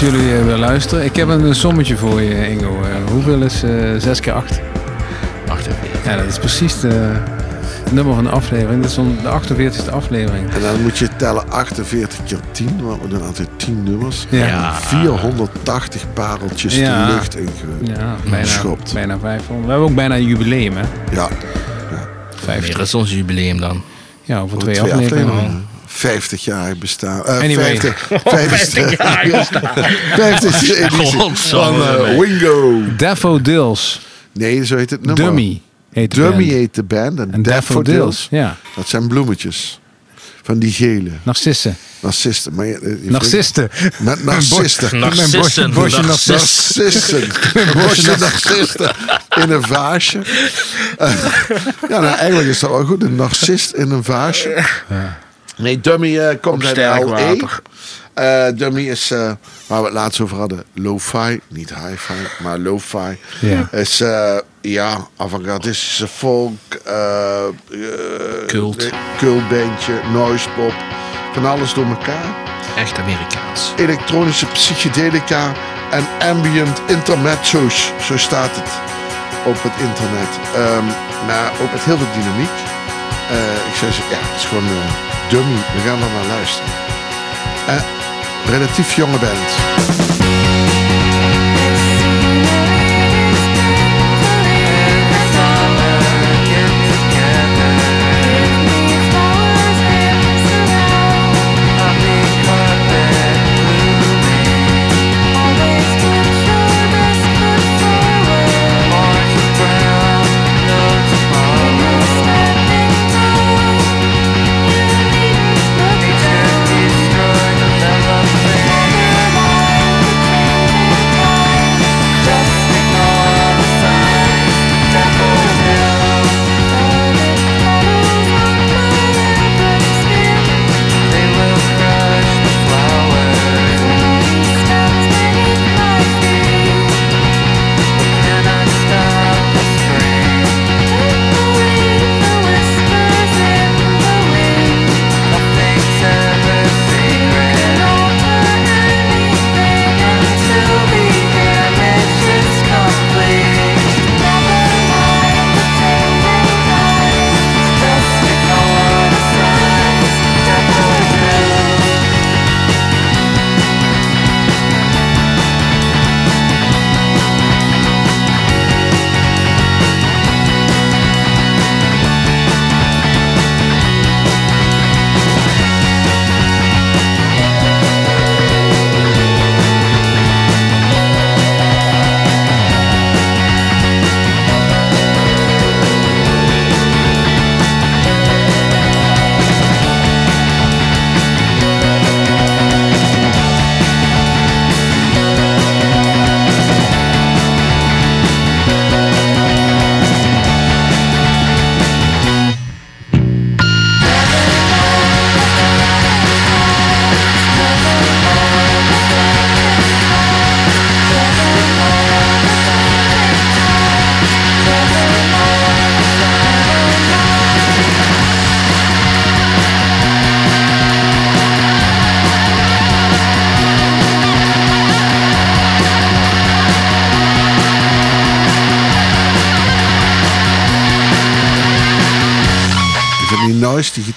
dat jullie eh, weer luisteren. Ik heb een sommetje voor je, Ingo. Eh, hoeveel is eh 6 keer 8? 48. Ja, dat is precies de, het nummer van de aflevering. Dat is de 48e aflevering. En dan moet je tellen 48 keer 10, want we doen altijd 10 nummers. Ja, Ja. 480 pareltjes Ja. de lucht inge... ja bijna, Geschopt. bijna 500. We hebben ook bijna een jubileum, hè? Ja, 50. Wanneer is ons jubileum dan? Ja, over voor twee, twee afleveringen. afleveringen. 50 jaar bestaan. eh Anyway. 50, 50, 50 editie Godsamme, van eh, mij. Wingo. Daffodils. Nee, zo heet het nummer. Dummy heet de Dummy band. heet de band. En, En Daffodils. Ja, Dat zijn bloemetjes. Van die gele. narcissen. Narcisten. Maar je- je vriend- Narcisten. Met narcisten. Narcissen. Een bosje Narcissen. Narcissen. Een bosje narcisten in een vaasje. Eh, ja, nou eigenlijk is dat wel goed. Een narcist in een vaasje. Nee, Dummy eh, komt uit water. Eh, Dummy is, eh, waar we het laatst over hadden, lo-fi. Niet hi-fi, maar lo-fi. Ja. Is, eh, ja, avant-gardistische folk. Cult. Cultbandje, noise pop. Van alles door elkaar Echt Amerikaans. elektronische psychedelica en ambient intermezzo's. Zo staat het op het internet. Ehm, maar ook met heel veel dynamiek. Eh, ik zeggen, ja, het is gewoon dummy. We gaan er naar luisteren. Eh, relatief jonge band.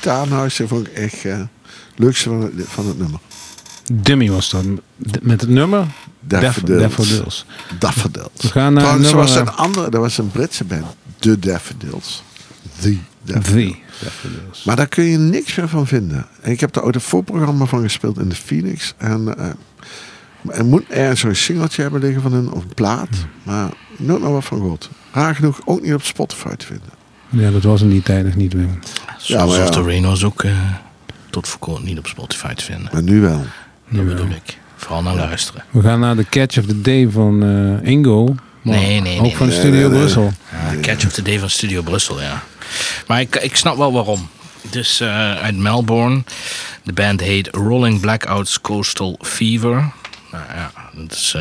Gitaarnoise, vond ik echt eh, het leukste van het, van het nummer. Dummy was dat. Met het nummer Daffodils. Daffodils. Daffodils. We gaan naar Trouwens, nummer, was een andere, dat was een Britse band. The Daffodils. The Daffodils. The Daffodils. Maar daar kun je niks meer van vinden. En ik heb ooit een voorprogramma van gespeeld in de Phoenix. En eh, er moet ergens zo'n singeltje hebben liggen van hun, of een plaat. Maar nooit nog wat van gehoord. Raar genoeg ook niet op Spotify te vinden. Ja, dat was in die tijd nog niet meer. Zoals ja. of the Rain was ook eh, tot voor kort niet op Spotify te vinden. Maar nu wel. Dat bedoel ik. Vooral naar luisteren. We gaan naar de Catch of the Day van eh, Ingo. Maar Nee, nee, Ook nee, van nee. Studio Nee, nee, nee. Brussel. Ja, Catch of the Day van Studio Brussel, ja. Maar ik, ik snap wel waarom. Dus eh, uit Melbourne. De band heet Rolling Blackouts Coastal Fever. Nou ja, dat is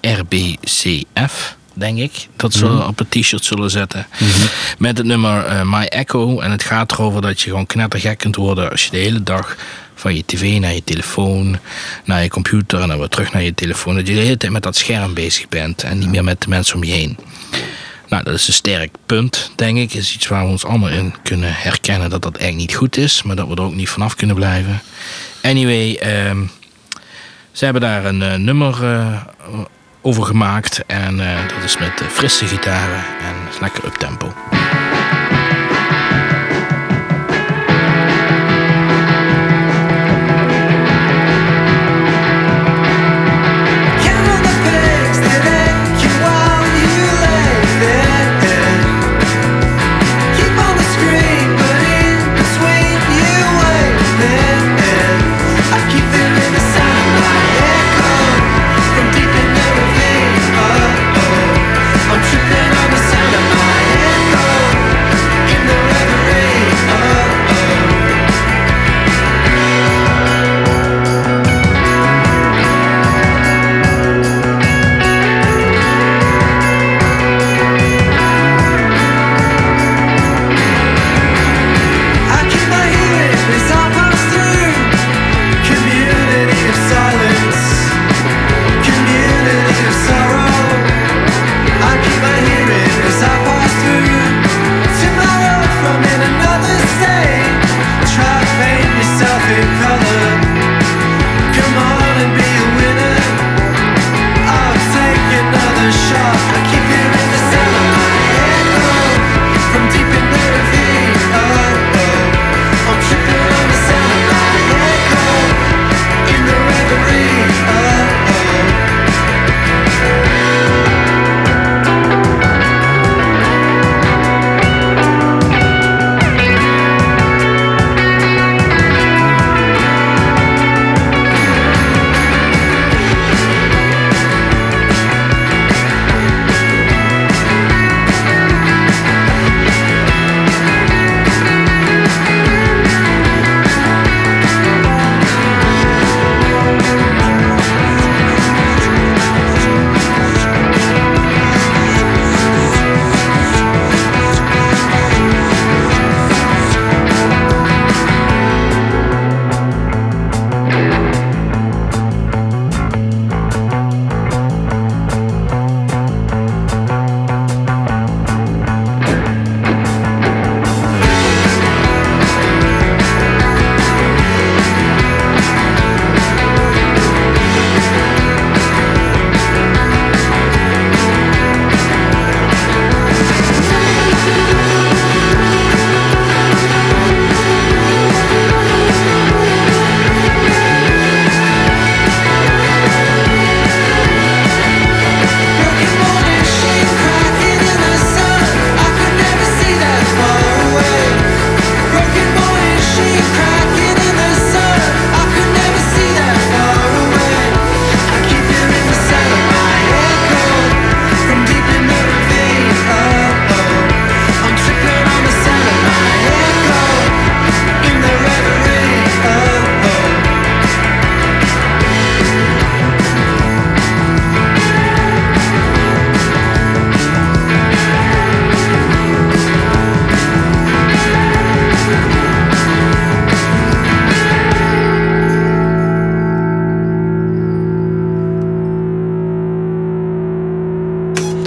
eh, RBCF, denk ik. Dat ze op het t-shirt zullen zetten. Met het nummer eh, My Echo. En het gaat erover dat je gewoon knettergek kunt worden als je de hele dag van je tv naar je telefoon, naar je computer en dan weer terug naar je telefoon. Dat je de hele tijd met dat scherm bezig bent en niet meer met de mensen om je heen. Nou, dat is een sterk punt, denk ik. is iets waar we ons allemaal in kunnen herkennen dat dat eigenlijk niet goed is, maar dat we er ook niet vanaf kunnen blijven. Anyway, ehm, ze hebben daar een eh, nummer eh, over gemaakt en eh, dat is met eh, frisse gitaren en lekker up tempo.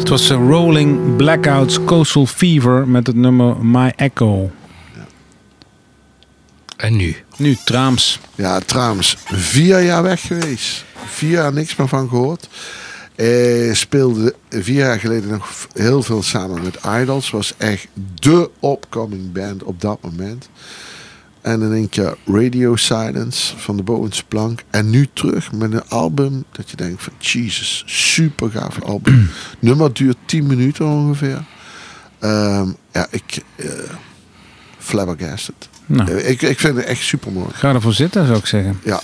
Het was eh, Rolling Blackouts Coastal Fever met het nummer My Echo. En nu? Nu Traams. Ja, trouwens, vier jaar weg geweest. Vier jaar niks meer van gehoord. Eh, speelde vier jaar geleden nog heel veel samen met Idols. Was echt de upcoming band op dat moment. En in één keer Radio Silence van de bovenste plank. En nu terug met een album dat je denkt van Jesus, super gaaf album. Nummer duurt 10 minuten ongeveer. Ehm, ja, ik... eh flabbergasted. Nou, ik, ik vind het echt super mooi. ga ervoor zitten zou ik zeggen. Ja.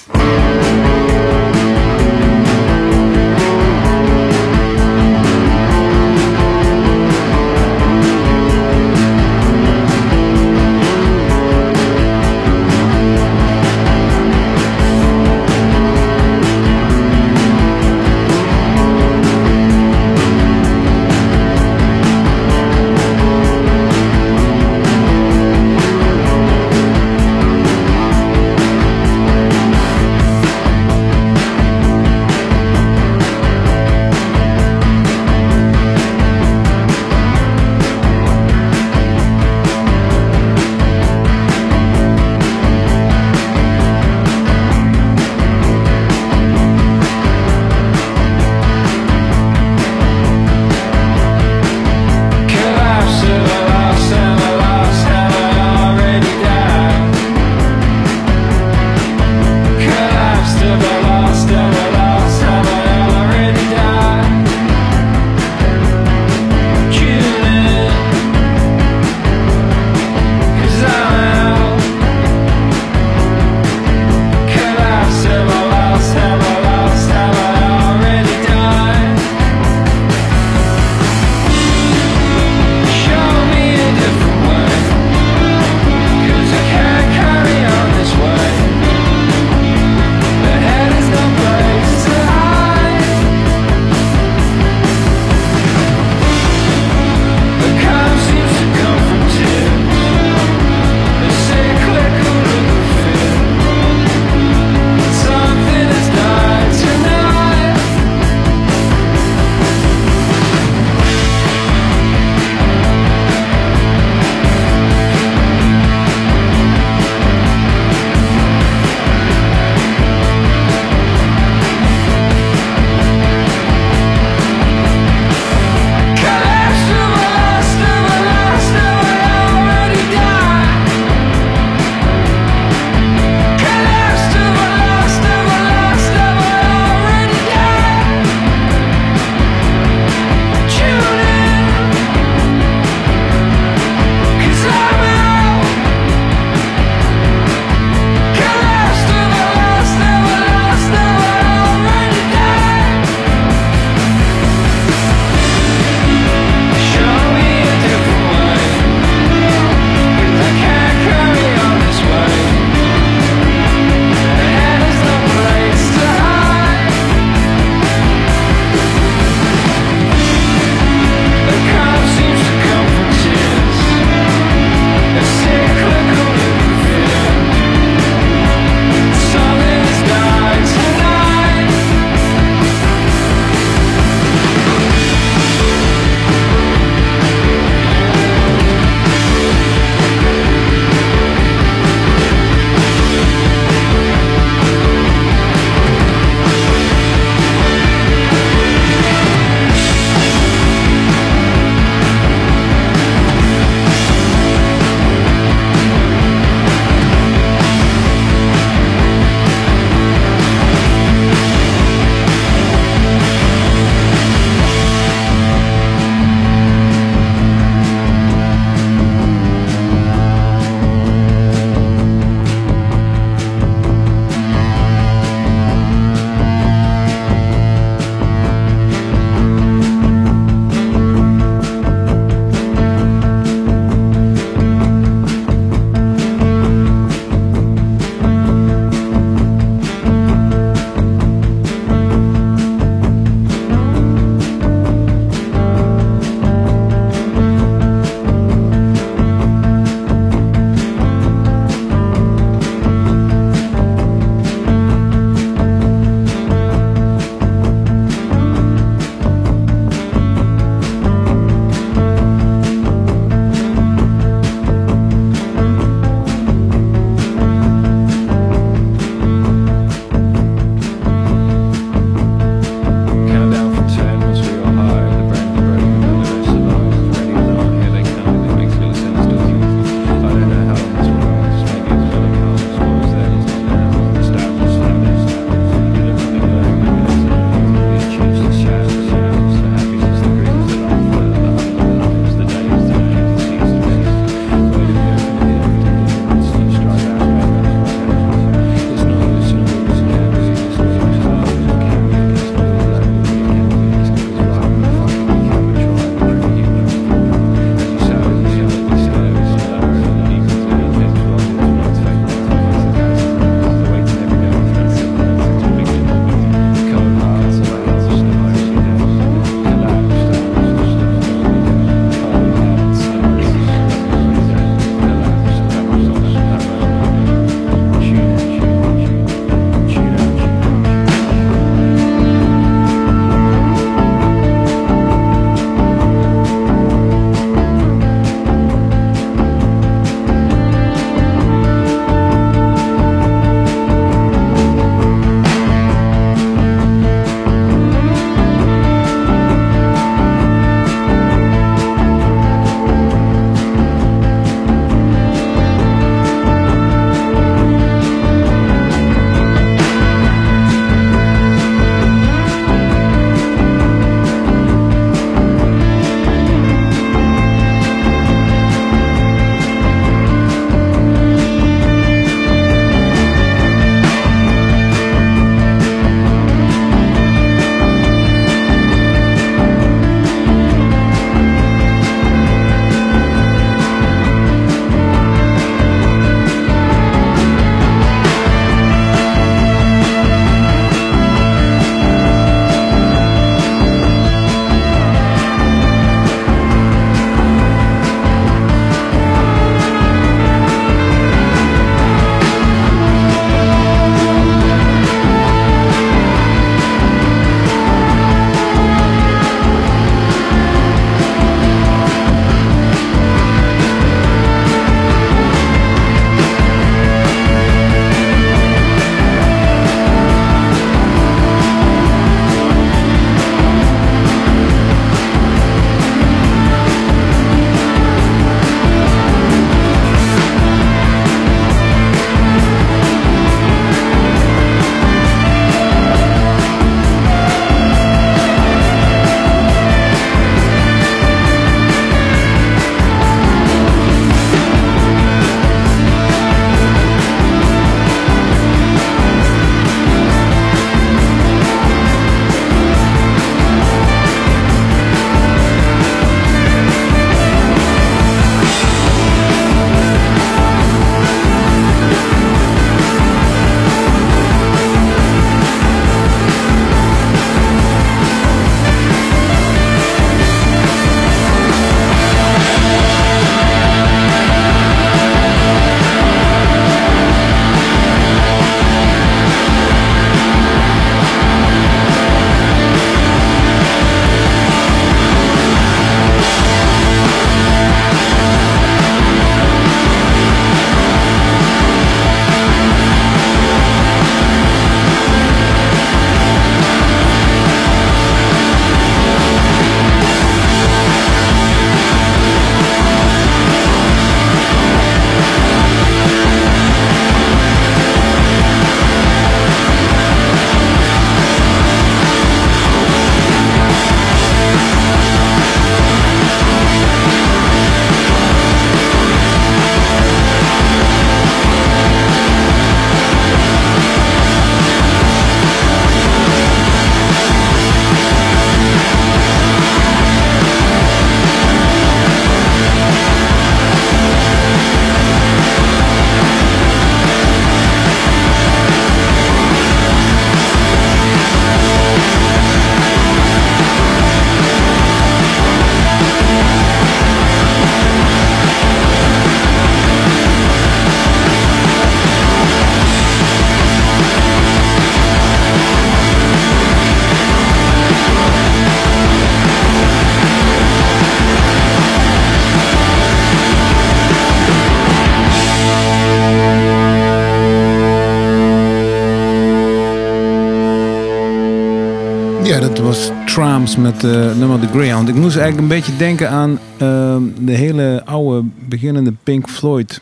Met eh nummer The Greyhound. Ik moest eigenlijk een beetje denken aan ehm, de hele oude beginnende Pink Floyd.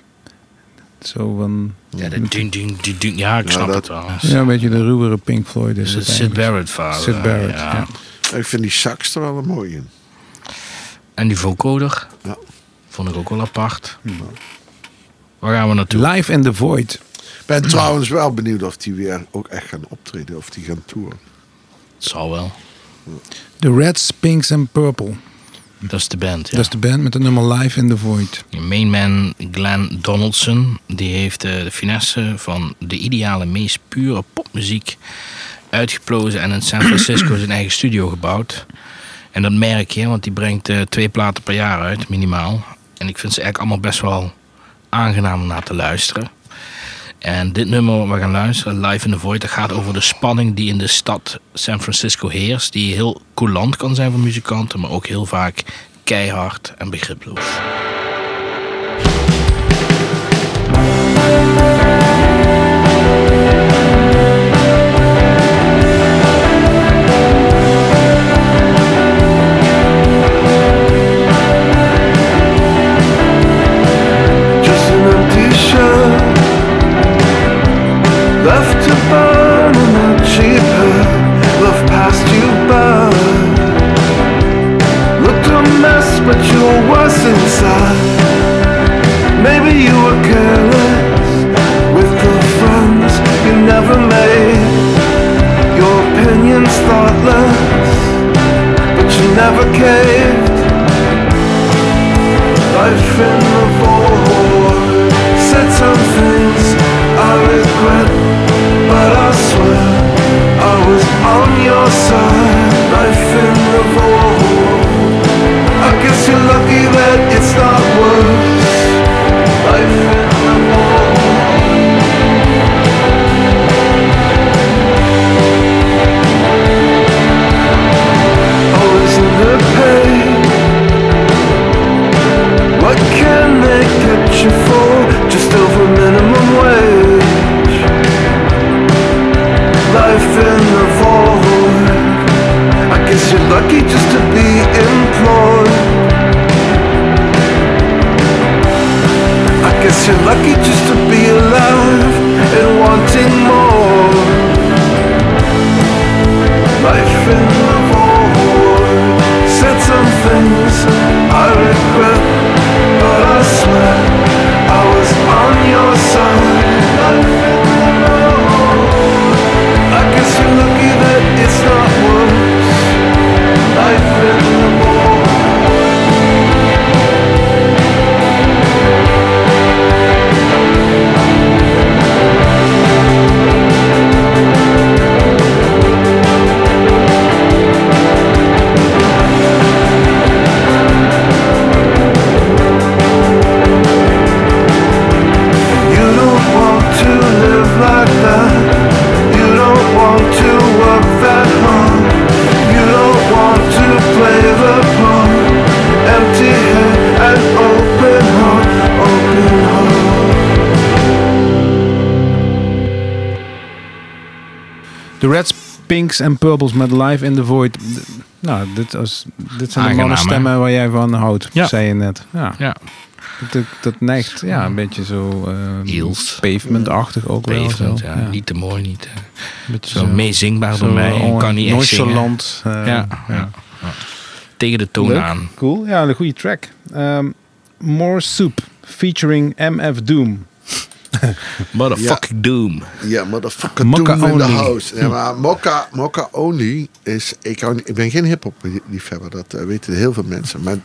Zo van... Ja, de dun, dun, dun, dun. ja ik Ja, snap dat- het wel. Ja, een beetje de ruwere Pink Floyd is Dus het Sid. Barrett vader. Sid Barrett, ja. Ik vind die sax er wel een mooie in. En die vocoder. Ja. Vond ik ook wel apart. Waar gaan we naartoe? Live in the Void. Ik ben trouwens wel benieuwd of die weer ook echt gaan optreden. Of die gaan toeren. Het zal wel. The Reds, Pinks and Purple. Dat is de band, ja. Dat is de band met de nummer Live in the Void. Mainman Glenn Donaldson, die heeft eh, de finesse van de ideale, meest pure popmuziek uitgeplozen en in San Francisco zijn eigen studio gebouwd. En dat merk je, want die brengt eh, twee platen per jaar uit, minimaal. En ik vind ze eigenlijk allemaal best wel aangenaam om naar te luisteren. En dit nummer wat we gaan luisteren, Live in the Void, dat gaat over de spanning die in de stad San Francisco heerst. Die heel coulant kan zijn voor muzikanten, maar ook heel vaak keihard en begriploos. Pinks and Purples met Live in the Void. Nou, dit, was, dit zijn de Aangenaam, mannenstemmen waar jij van houdt, Ja. zei je net. Ja. Ja. Dat, dat neigt ja, een beetje zo uh, pavement-achtig ook wel. Pavement, zo. ja. Niet te mooi, niet. eh, Zo meezingbaar door mij. Ik kan niet echt zingen. nonchalant. eh, Ja, ja. Tegen de toon Leuk. aan. Cool, ja, een goede track. Ehm, More Soup featuring MF Doom. Motherfucking doom. Ja, motherfucker Mokka Doom in the only. house. Ja, maar Mokka, Mokka Only is... Ik, hou niet- ik ben geen hip-hop liefhebber, dat eh, weten heel veel mensen. Maar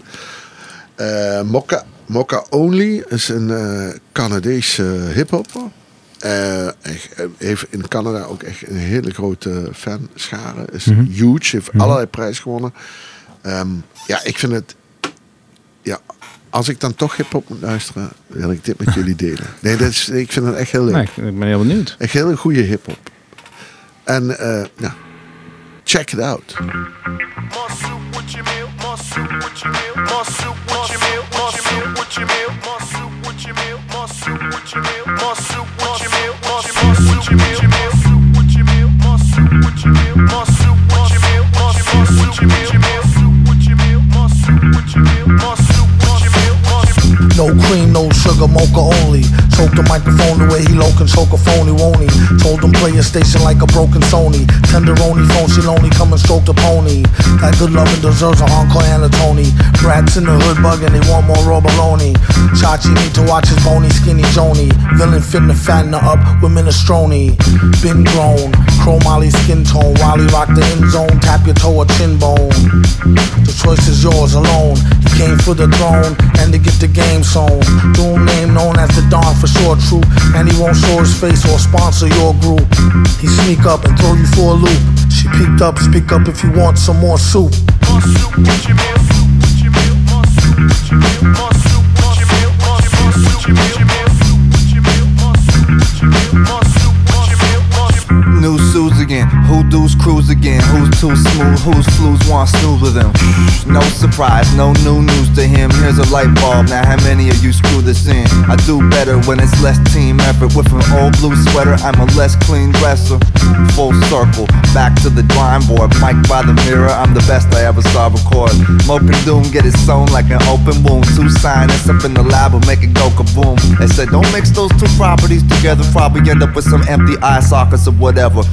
eh Mokka, Mokka Only is een eh Canadese hip-hopper. Eh, eh, heeft in Canada ook echt een hele grote fanschare. Is huge, heeft allerlei prijzen gewonnen. Ehm, ja, ik vind het... Ja, als ik dan toch hip-hop moet luisteren, wil ik dit met jullie delen. Nee, dat is, ik vind het echt heel leuk. Nee, ik ben heel benieuwd. Echt hele goede hip-hop. En eh, ja, check it out. More soup with your meal, more soup with your meal, more soup with your meal, more soup with your meal, sugar, mocha only. Choke the microphone the way he low can choke a phony, won't he? Told him play a station like a broken Sony. Tenderoni phone, she lonely, come and stroke the pony. That good loving deserves an encore and a Tony. Brats in the hood bugging, they want more raw baloney. Chachi need to watch his bony, skinny Joni. Villain fitting to fatten her up with minestrone. Been grown, chrome Molly skin tone. Wally rock the end zone, tap your toe or chin bone. The choice is yours alone. Came for the throne and to get the game sewn. Doom name known as the Don for sure true. And he won't show his face or sponsor your group. He sneak up and throw you for a loop. She peeked up, speak up if you want some more soup. More soup again, who do's cruise again? Who's too smooth? Whose flus want snooze with him? No surprise, no new news to him. Here's a light bulb. Now, how many of you screw this in? I do better when it's less team effort. With an old blue sweater, I'm a less clean dresser. Full circle, back to the drawing board. Mic by the mirror, I'm the best I ever saw record. Moping doom, get it sewn like an open wound. Two scientists up in the lab will make it go kaboom. They said, don't mix those two properties together. Probably end up with some empty eye sockets or whatever.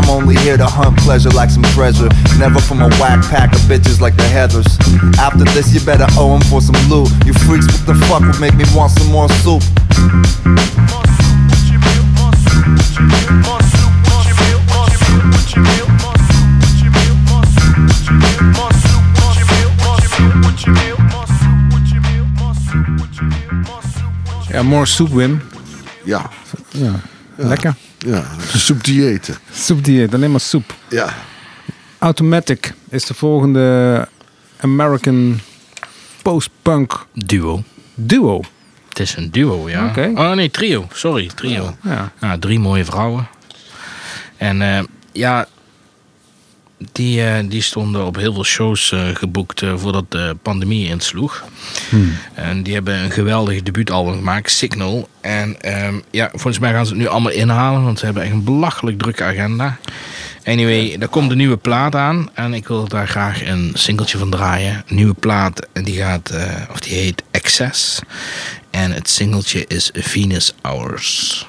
I'm only here to hunt pleasure like some treasure. Never from a whack pack of bitches like the Heathers. After this, you better owe 'em for some loot. You freaks, what the fuck would make me want some more soup? Ja, more soup, Wim. Ja, Ja, lekker. Ja. Soepdiëten. Soepdieet, alleen maar soep. Ja. Automatic is de volgende American post-punk Duo. duo. Het is een duo, ja. Oké. Oh nee, trio. Sorry, trio. Ja. Ja, drie mooie vrouwen. En eh, ja, die, eh, die stonden op heel veel shows eh, geboekt eh, voordat de pandemie insloeg. En die hebben een geweldig debuutalbum gemaakt, Signal. En ehm, ja, volgens mij gaan ze het nu allemaal inhalen, want ze hebben echt een belachelijk drukke agenda. Anyway, er komt een nieuwe plaat aan en ik wil daar graag een singeltje van draaien. Een nieuwe plaat en die gaat, of die heet Excess. En het singeltje is Venus Hours.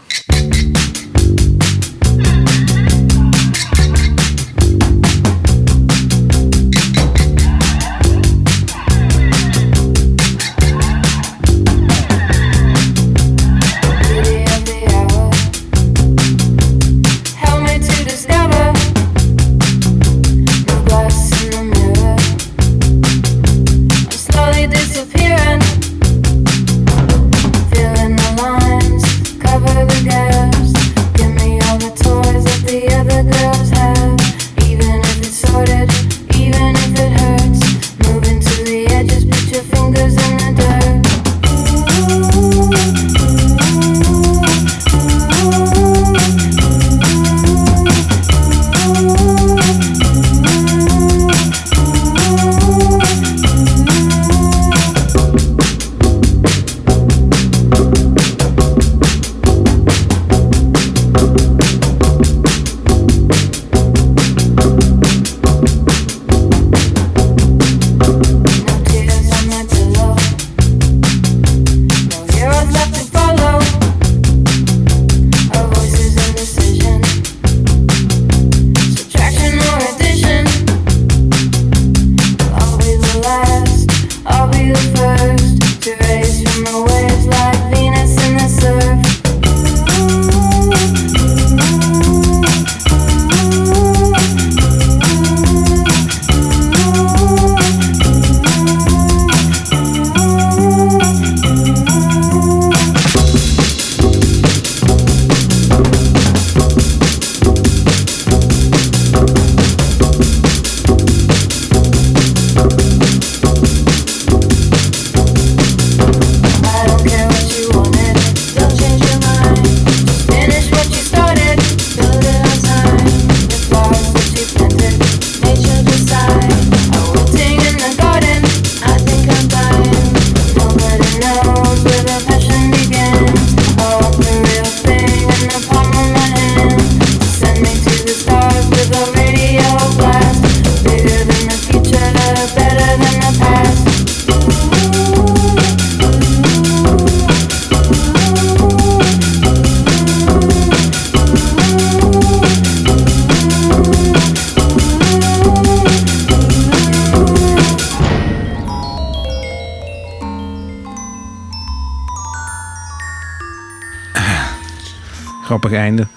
Grappig einde.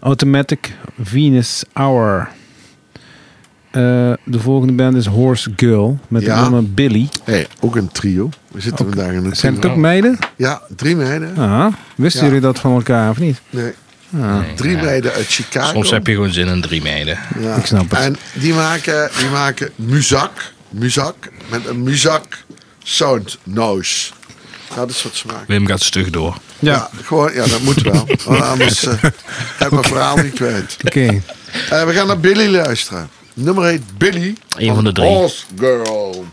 Automatic Venus Hour. Eh, de volgende band is Horse Girl met Ja. de nummer Billy. Hey, ook een trio. We zitten vandaag in een Zijn het ook meiden? Ja, drie meiden. Ah, wisten Ja. jullie dat van elkaar of niet? Nee, Ah, drie meiden uit Chicago. Soms heb je gewoon zin in drie meiden. Ja. Ik snap het. En die maken, die maken muzak, muzak met een muzak sound noise. Ja, dat is wat ze maken. Wim gaat stug door. Ja, gewoon, ja, dat moet wel. Want anders eh heb ik mijn verhaal niet kwijt. Oké. Eh, we gaan naar Billy luisteren. Nummer heet Billy. Eén van de drie. Horse Girl.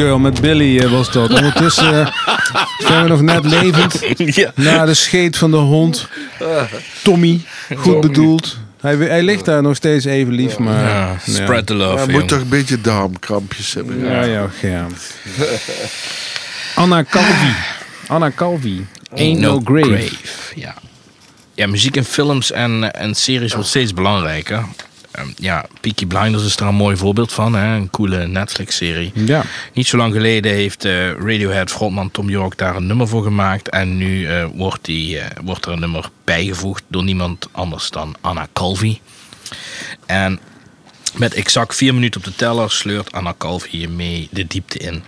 Girl met Billy eh, was dat. Ondertussen eh, zijn we nog net levend. Ja. Na de scheet van de hond. Tommy, goed bedoeld. Hij, hij ligt daar nog steeds even lief, maar... Ja, spread the love, Hij moet toch een beetje darmkrampjes hebben. Ja, ja, ja. Anna Calvi. Anna Calvi. Ain't no, grave. Ja. ja, muziek in films en, en series wordt steeds belangrijker. Ehm, ja, Peaky Blinders is er een mooi voorbeeld van. Hè? Een coole Netflix-serie. Ja. Niet zo lang geleden heeft eh, Radiohead frontman Tom York daar een nummer voor gemaakt. En nu eh, wordt, die, eh, wordt er een nummer bijgevoegd door niemand anders dan Anna Calvi. En met exact vier minuten op de teller sleurt Anna Calvi je mee de diepte in.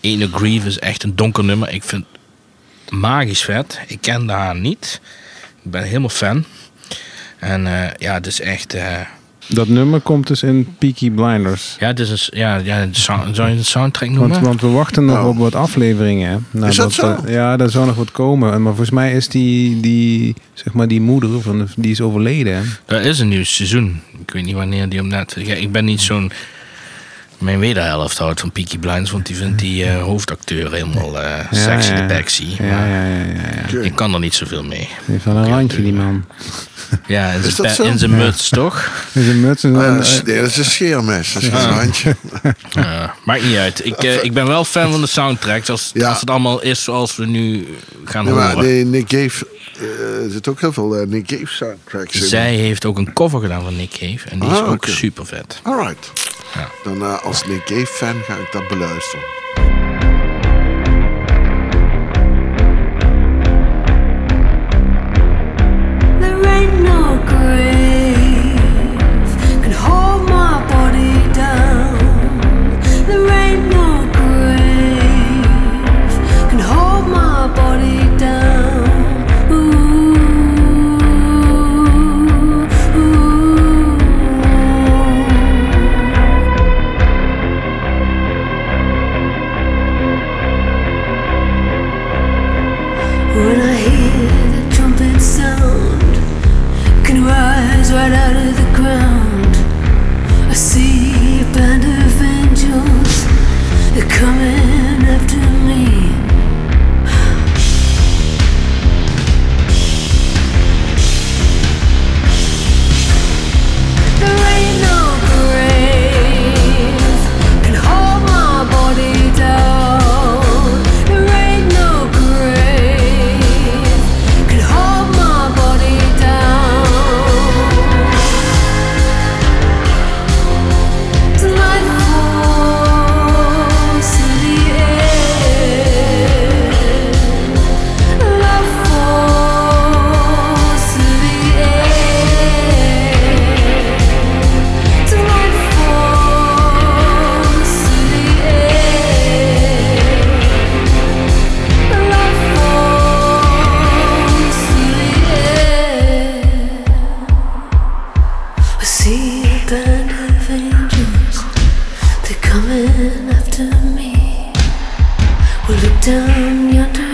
Ene Grieve is echt een donker nummer. Ik vind het magisch vet. Ik kende haar niet. Ik ben helemaal fan. En ja, het is echt... Dat nummer komt dus in Peaky Blinders. ja, het is een, ja, ja, sound- zou je een soundtrack noemen? Want, want we wachten nog Oh. op wat afleveringen. hè. Nou, Is dat zo? eh, ja, daar zou nog wat komen. Maar volgens mij is die, die, zeg maar die moeder, van, die is overleden. Er is een nieuw seizoen. Ik weet niet wanneer die op Netflix... Ja, ik ben niet zo'n... Mijn wederhelft houdt van Peaky Blinders, want die vindt die eh, hoofdacteur helemaal eh sexy ja. de backsy. Ja, Maar ja, ja, ja, ja. Ik kan er niet zoveel mee. Die heeft wel een randje, die man. Ja, in Is zijn dat pe- zo? in zijn Ja. muts, toch? Een muts en een- dat, is, nee, dat is een scheermes. Dat is geen handje. Ja, maakt niet uit. Ik, eh, ik ben wel fan van de soundtrack. Als, Ja. als het allemaal is zoals we nu gaan Nee, maar horen. nee, Nick Cave... eh, er zitten ook heel veel eh, Nick Cave soundtracks in. Zij heeft ook een cover gedaan van Nick Cave. En die is Ah, ook super vet. Alright. Ja. Dan eh, als Nick Cave fan ga ik dat beluisteren. down your door.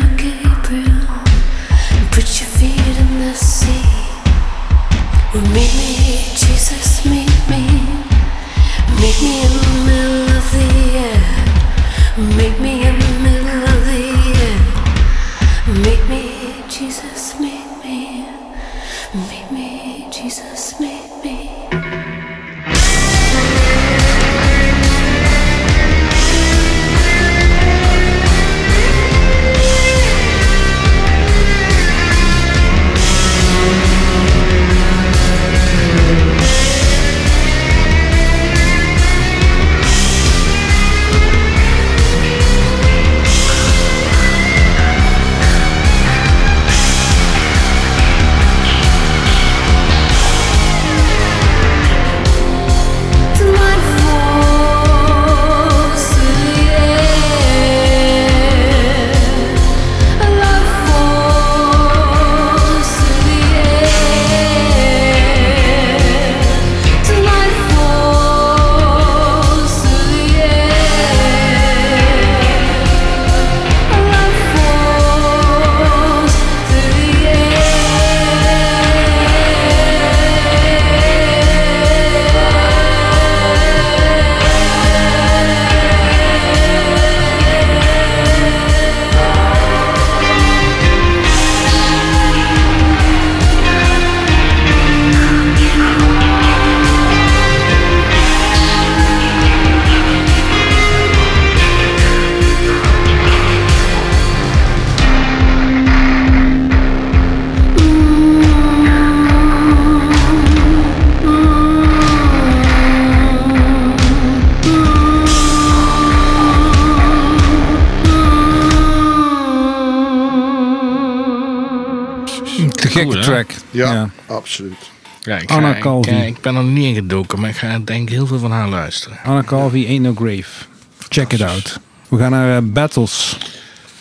Ja, Ja. absoluut. Ja, ik, Anna ga- Calvi. eh, ik ben er nog niet in gedoken, maar ik ga denk ik heel veel van haar luisteren. Anna Calvi, Ain't No Grave. Check it out. We gaan naar eh, Battles.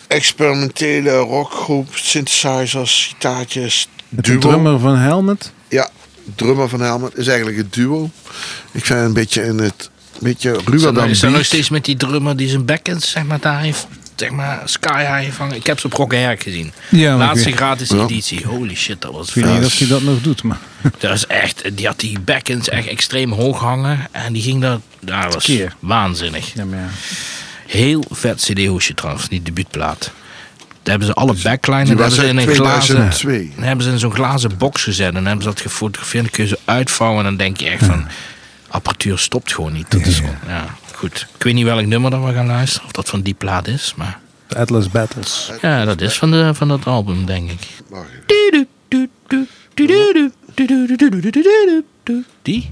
Experimentele rockgroep, synthesizers, gitaartjes, Met de drummer van Helmet. Ja, drummer van Helmet is eigenlijk het duo. Ik vind het een beetje in het beetje ruwer Is dat, dan is dat nog steeds met die drummer die zijn backend zeg maar daar heeft, zeg maar sky high van. Ik heb ze op Rock Herk gezien. Ja, Laatste gratis Ja. editie. Holy shit, dat was Ik weet vet. niet of hij dat nog doet, maar... Dat is echt, die had die backends echt extreem hoog hangen en die ging daar, dat was Keer. waanzinnig. Ja, maar ja. Heel vet CD-hoesje trouwens, die debuutplaat. Daar hebben ze alle backline Die en was hebben ze in een glazen, 2002. dan hebben ze in zo'n glazen box gezet en dan hebben ze dat gefotografeerd. Dan kun je ze uitvouwen en dan denk je echt van, apparatuur stopt gewoon niet. Dat is gewoon, ja, goed. Ik weet niet welk nummer dat we gaan luisteren, of dat van die plaat is, maar Atlas Battles. ja, dat is van, de, van dat album, denk ik. Die?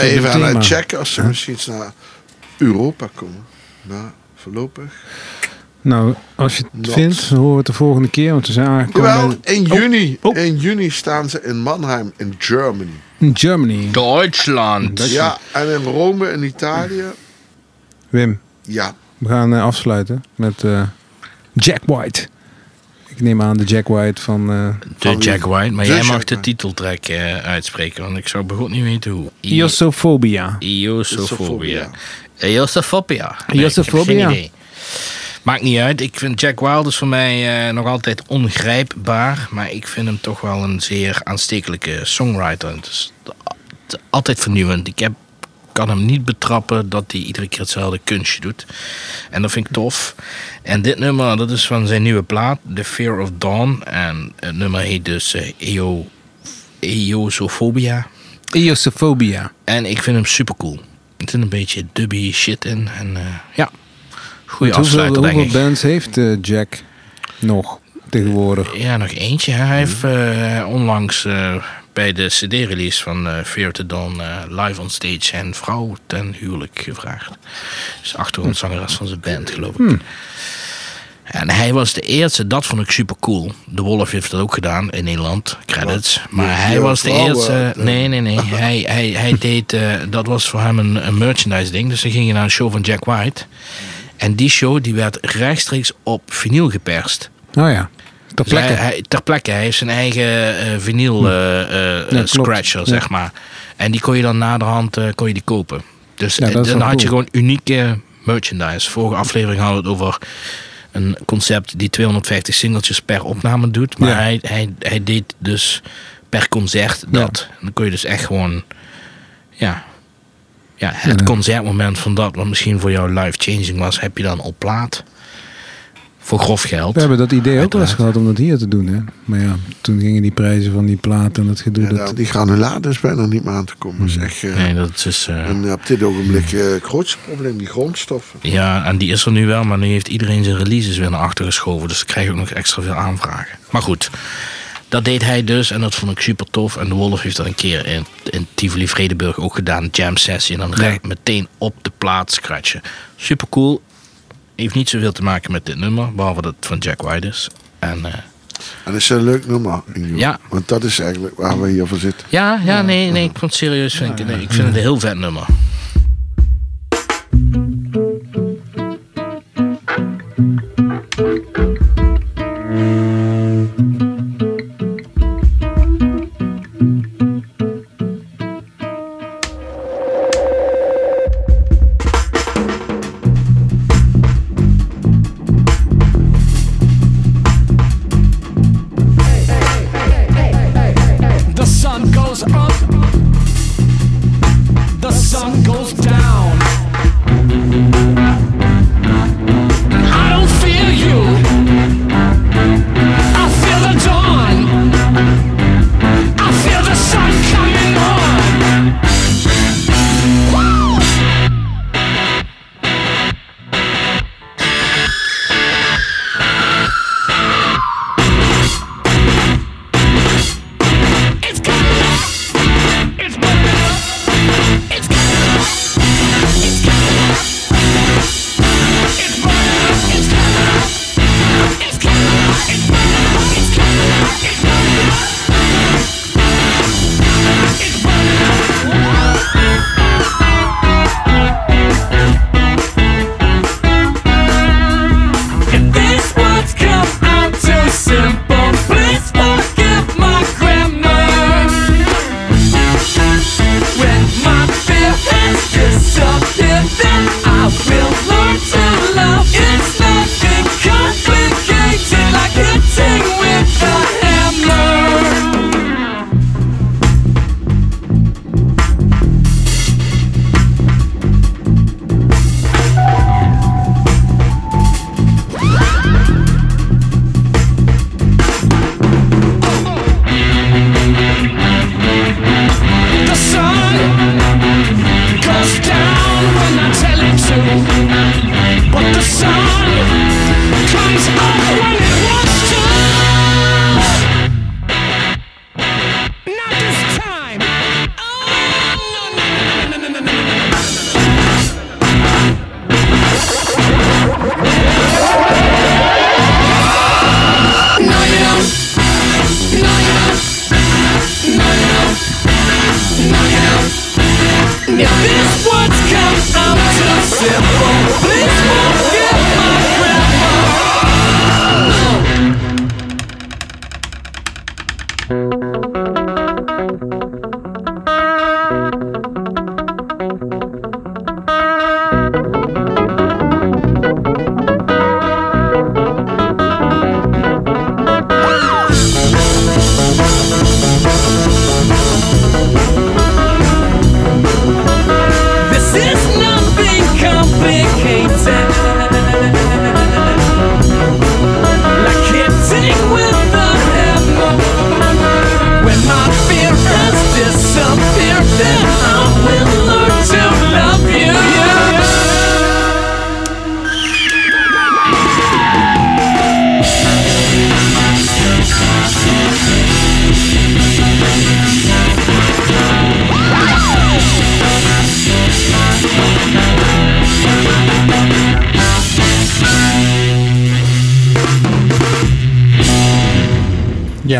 Het even aan het checken als ze misschien eens naar Europa komen. Maar voorlopig. Nou, als je het Not. vindt, dan horen we het de volgende keer. Want we zijn aangekomen Jawel, in Oh, juni, oh. in juni staan ze in Mannheim in Germany. in Germany. Duitsland. Ja, en in Rome in Italië. Wim, Ja, we gaan eh, afsluiten met eh, Jack White. Ik neem aan de Jack White van... eh De? Jack White. Maar De jij Jack mag de White. titeltrack eh, uitspreken. Want ik zou begot niet weten hoe. Iosophobia. Iosofobia. Iosofobia. Nee. Maakt niet uit. Ik vind Jack Wild is voor mij eh, nog altijd ongrijpbaar. Maar ik vind hem toch wel een zeer aanstekelijke songwriter. Het is altijd vernieuwend. Ik heb, kan hem niet betrappen dat hij iedere keer hetzelfde kunstje doet. En dat vind ik tof. En dit nummer, dat is van zijn nieuwe plaat, The Fear of Dawn. En het nummer heet dus eh, Eo, Eosophobia. Iosophobia. En ik vind hem super cool. Er zit een beetje dubby shit in. En eh, ja, goede hoeveel, afsluiter hoeveel bands heeft eh, Jack nog tegenwoordig? Ja, nog eentje. hè. Hij heeft eh, onlangs eh, bij de CD-release van eh Fear to Dawn eh, live on stage zijn vrouw ten huwelijk gevraagd. Dus achtergrondzangeres van zijn band, geloof ik. En hij was de eerste, dat vond ik super cool. De Wolf heeft dat ook gedaan in Nederland, credits. Maar hij was de eerste. eh, Nee, nee, nee. hij, hij, hij deed, dat was voor hem een, een merchandise ding. Dus dan ging je naar een show van Jack White. En die show die werd rechtstreeks op vinyl geperst. Oh ja, ter Dus plekke. hij, hij- ter plekke. Hij heeft zijn eigen eh vinyl eh, eh, scratcher, zeg maar. En die kon je dan naderhand kon je die kopen. Dus Ja, dan had je gewoon unieke merchandise. Vorige aflevering hadden we het over een concept die 250 singeltjes per opname doet. Maar Ja. hij, hij, hij deed dus per concert dat. Dan kon je dus echt gewoon... Ja, ja, het concertmoment van dat, wat misschien voor jou life-changing was, heb je dan op plaat. Voor grof geld. We hebben dat idee ook wel eens gehad om dat hier te doen. Hè? Maar ja, toen gingen die prijzen van die platen en dat gedoe. ja, dat, nou, die granulaten is bijna niet meer aan te komen. Is echt... eh, Nee, dat is... eh, En op dit ogenblik eh, het grootste probleem, die grondstoffen. Ja, en die is er nu wel, maar nu heeft iedereen zijn releases weer naar achter geschoven. Dus dan krijg je ook nog extra veel aanvragen. Maar goed, dat deed hij dus en dat vond ik super tof. En de Wolf heeft dat een keer in, in Tivoli Vredenburg ook gedaan. Jam sessie en dan Ja. recht meteen op de plaat scratchen. Super cool. Heeft niet zoveel te maken met dit nummer, behalve dat het van Jack White is. En eh, En dat is een leuk nummer. Ingo. Ja. Want dat is eigenlijk waar we hier voor zitten. ja, ja, nee, nee, ik vond het serieus. Vind ik, nee, ik vind het een heel vet nummer.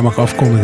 Mag afkondigen